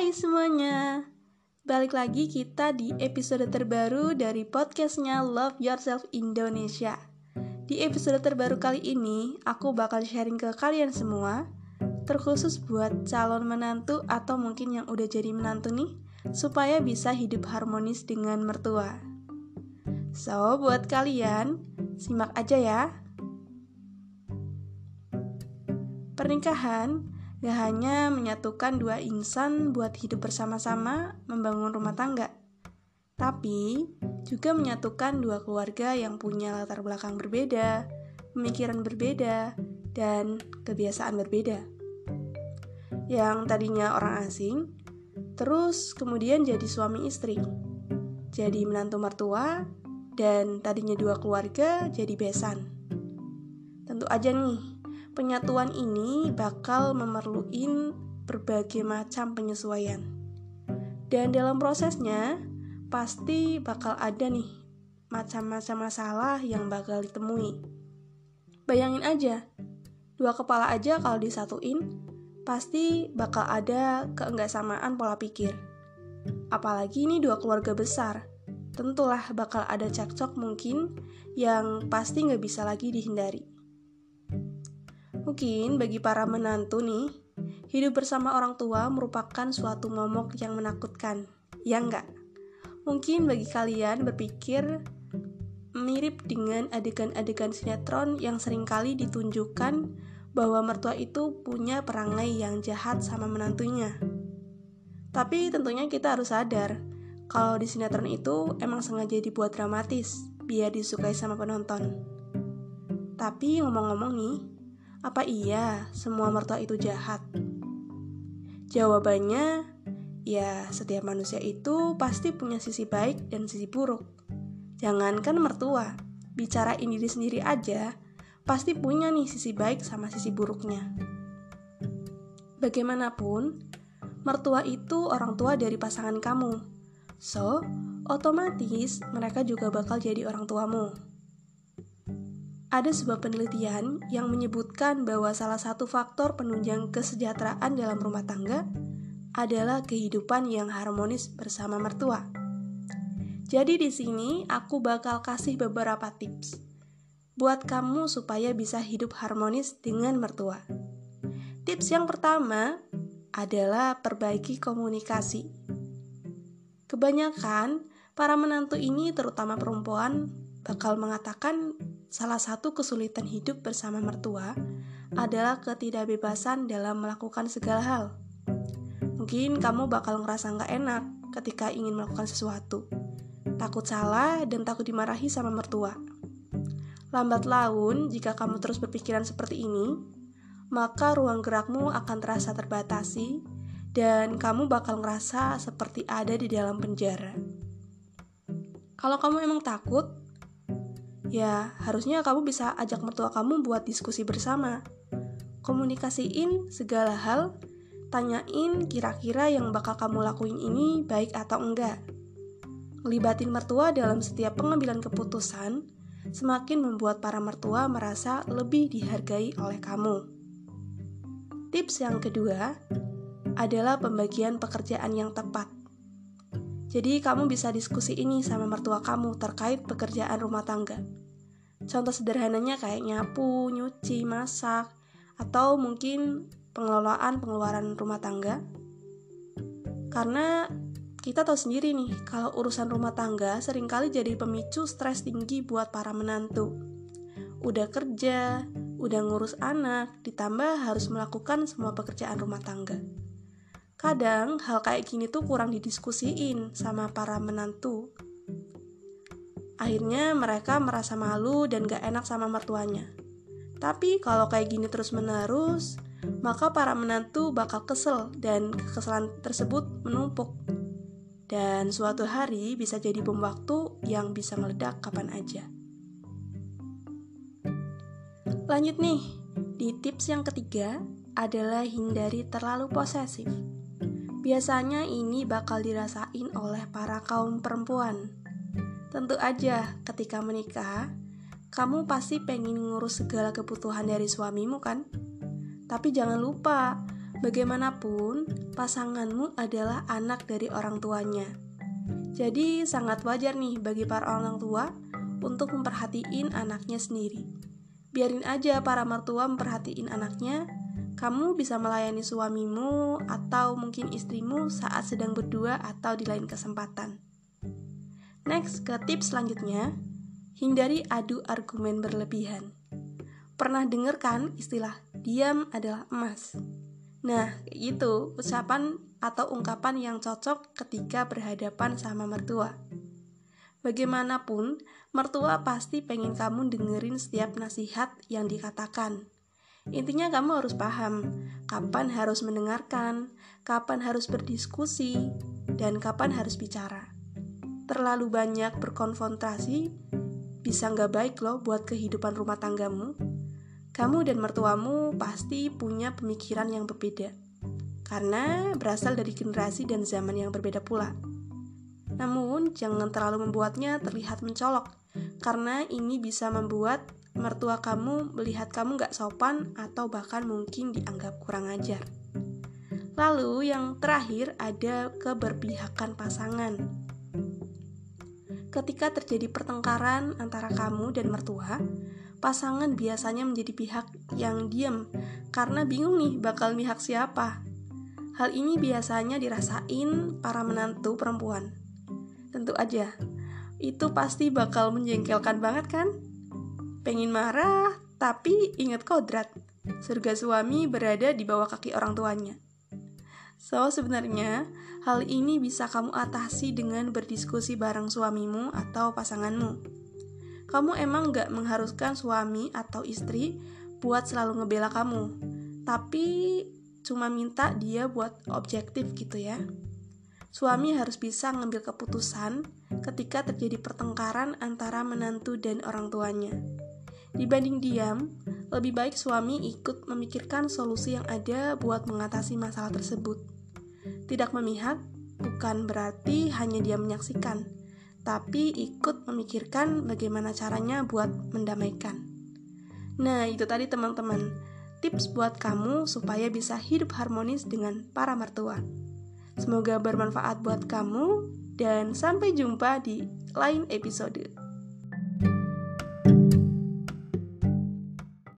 Hai semuanya, balik lagi kita di episode terbaru dari podcastnya Love Yourself Indonesia. Di episode terbaru kali ini, aku bakal sharing ke kalian semua, terkhusus buat calon menantu atau mungkin yang udah jadi menantu nih, supaya bisa hidup harmonis dengan mertua. So, buat kalian, simak aja ya. Pernikahan gak hanya menyatukan dua insan buat hidup bersama-sama membangun rumah tangga, tapi juga menyatukan dua keluarga yang punya latar belakang berbeda, pemikiran berbeda, dan kebiasaan berbeda. Yang tadinya orang asing, terus kemudian jadi suami istri, jadi menantu mertua, dan tadinya dua keluarga jadi besan. Tentu aja nih, penyatuan ini bakal memerluin berbagai macam penyesuaian. Dan dalam prosesnya, pasti bakal ada nih macam-macam masalah yang bakal ditemui. Bayangin aja, dua kepala aja kalau disatuin, pasti bakal ada keenggasamaan pola pikir. Apalagi ini dua keluarga besar, tentulah bakal ada cekcok mungkin yang pasti nggak bisa lagi dihindari. Mungkin bagi para menantu nih, hidup bersama orang tua merupakan suatu momok yang menakutkan, ya enggak? Mungkin bagi kalian berpikir mirip dengan adegan-adegan sinetron yang sering kali ditunjukkan bahwa mertua itu punya perangai yang jahat sama menantunya. Tapi tentunya kita harus sadar, kalau di sinetron itu emang sengaja dibuat dramatis, biar disukai sama penonton. Tapi ngomong-ngomong nih, apa iya semua mertua itu jahat? Jawabannya, ya setiap manusia itu pasti punya sisi baik dan sisi buruk. Jangankan mertua, bicarain diri sendiri aja, pasti punya nih sisi baik sama sisi buruknya. Bagaimanapun, mertua itu orang tua dari pasangan kamu. So, otomatis mereka juga bakal jadi orang tuamu. Ada sebuah penelitian yang menyebutkan bahwa salah satu faktor penunjang kesejahteraan dalam rumah tangga adalah kehidupan yang harmonis bersama mertua. Jadi di sini aku bakal kasih beberapa tips buat kamu supaya bisa hidup harmonis dengan mertua. Tips yang pertama adalah perbaiki komunikasi. Kebanyakan para menantu ini terutama perempuan bakal mengatakan Salah satu kesulitan hidup bersama mertua adalah ketidakbebasan dalam melakukan segala hal. Mungkin kamu bakal ngerasa nggak enak ketika ingin melakukan sesuatu. Takut salah dan takut dimarahi sama mertua. Lambat laun, jika kamu terus berpikiran seperti ini, maka ruang gerakmu akan terasa terbatasi dan kamu bakal ngerasa seperti ada di dalam penjara. Kalau kamu emang takut, ya harusnya kamu bisa ajak mertua kamu buat diskusi bersama. Komunikasiin segala hal, tanyain kira-kira yang bakal kamu lakuin ini baik atau enggak. Ngelibatin mertua dalam setiap pengambilan keputusan semakin membuat para mertua merasa lebih dihargai oleh kamu. Tips yang kedua adalah pembagian pekerjaan yang tepat. Jadi kamu bisa diskusi ini sama mertua kamu terkait pekerjaan rumah tangga. Contoh sederhananya kayak nyapu, nyuci, masak, atau mungkin pengelolaan pengeluaran rumah tangga. Karena kita tahu sendiri nih, kalau urusan rumah tangga sering kali jadi pemicu stres tinggi buat para menantu. Udah kerja, udah ngurus anak, ditambah harus melakukan semua pekerjaan rumah tangga. Kadang hal kayak gini tuh kurang didiskusiin sama para menantu. Akhirnya mereka merasa malu dan gak enak sama mertuanya. Tapi kalau kayak gini terus menerus, maka para menantu bakal kesel dan kekesalan tersebut menumpuk. Dan suatu hari bisa jadi bom waktu yang bisa meledak kapan aja. Lanjut nih, di tips yang ketiga adalah hindari terlalu posesif. Biasanya ini bakal dirasain oleh para kaum perempuan. Tentu aja, ketika menikah, kamu pasti pengen ngurus segala kebutuhan dari suamimu kan? Tapi jangan lupa, Bagaimanapun, pasanganmu adalah anak dari orang tuanya. Jadi, sangat wajar nih bagi para orang tua untuk memperhatiin anaknya sendiri. Biarin aja para mertua memperhatiin anaknya, kamu bisa melayani suamimu atau mungkin istrimu saat sedang berdua atau di lain kesempatan. Next, ke tips selanjutnya, hindari adu argumen berlebihan. Pernah dengar kan istilah diam adalah emas? Nah, itu ucapan atau ungkapan yang cocok ketika berhadapan sama mertua. Bagaimanapun, mertua pasti pengen kamu dengerin setiap nasihat yang dikatakan. Intinya kamu harus paham kapan harus mendengarkan, kapan harus berdiskusi, dan kapan harus bicara. Terlalu banyak berkonfrontasi bisa nggak baik loh buat kehidupan rumah tanggamu kamu dan mertuamu pasti punya pemikiran yang berbeda, karena berasal dari generasi dan zaman yang berbeda pula. Namun, jangan terlalu membuatnya terlihat mencolok, karena ini bisa membuat mertua kamu melihat kamu gak sopan atau bahkan mungkin dianggap kurang ajar. Lalu, yang terakhir ada keberpihakan pasangan. Ketika terjadi pertengkaran antara kamu dan mertua, pasangan biasanya menjadi pihak yang diam karena bingung nih bakal pihak siapa. Hal ini biasanya dirasain para menantu perempuan. Tentu aja, itu pasti bakal menjengkelkan banget kan? Pengen marah, tapi ingat kodrat. Surga suami berada di bawah kaki orang tuanya. So, sebenarnya hal ini bisa kamu atasi dengan berdiskusi bareng suamimu atau pasanganmu kamu emang gak mengharuskan suami atau istri buat selalu ngebela kamu, tapi cuma minta dia buat objektif gitu ya. Suami harus bisa ngambil keputusan ketika terjadi pertengkaran antara menantu dan orang tuanya. Dibanding diam, lebih baik suami ikut memikirkan solusi yang ada buat mengatasi masalah tersebut. Tidak memihak bukan berarti hanya dia menyaksikan, tapi ikut memikirkan bagaimana caranya buat mendamaikan. Nah, itu tadi teman-teman, tips buat kamu supaya bisa hidup harmonis dengan para mertua. Semoga bermanfaat buat kamu dan sampai jumpa di lain episode.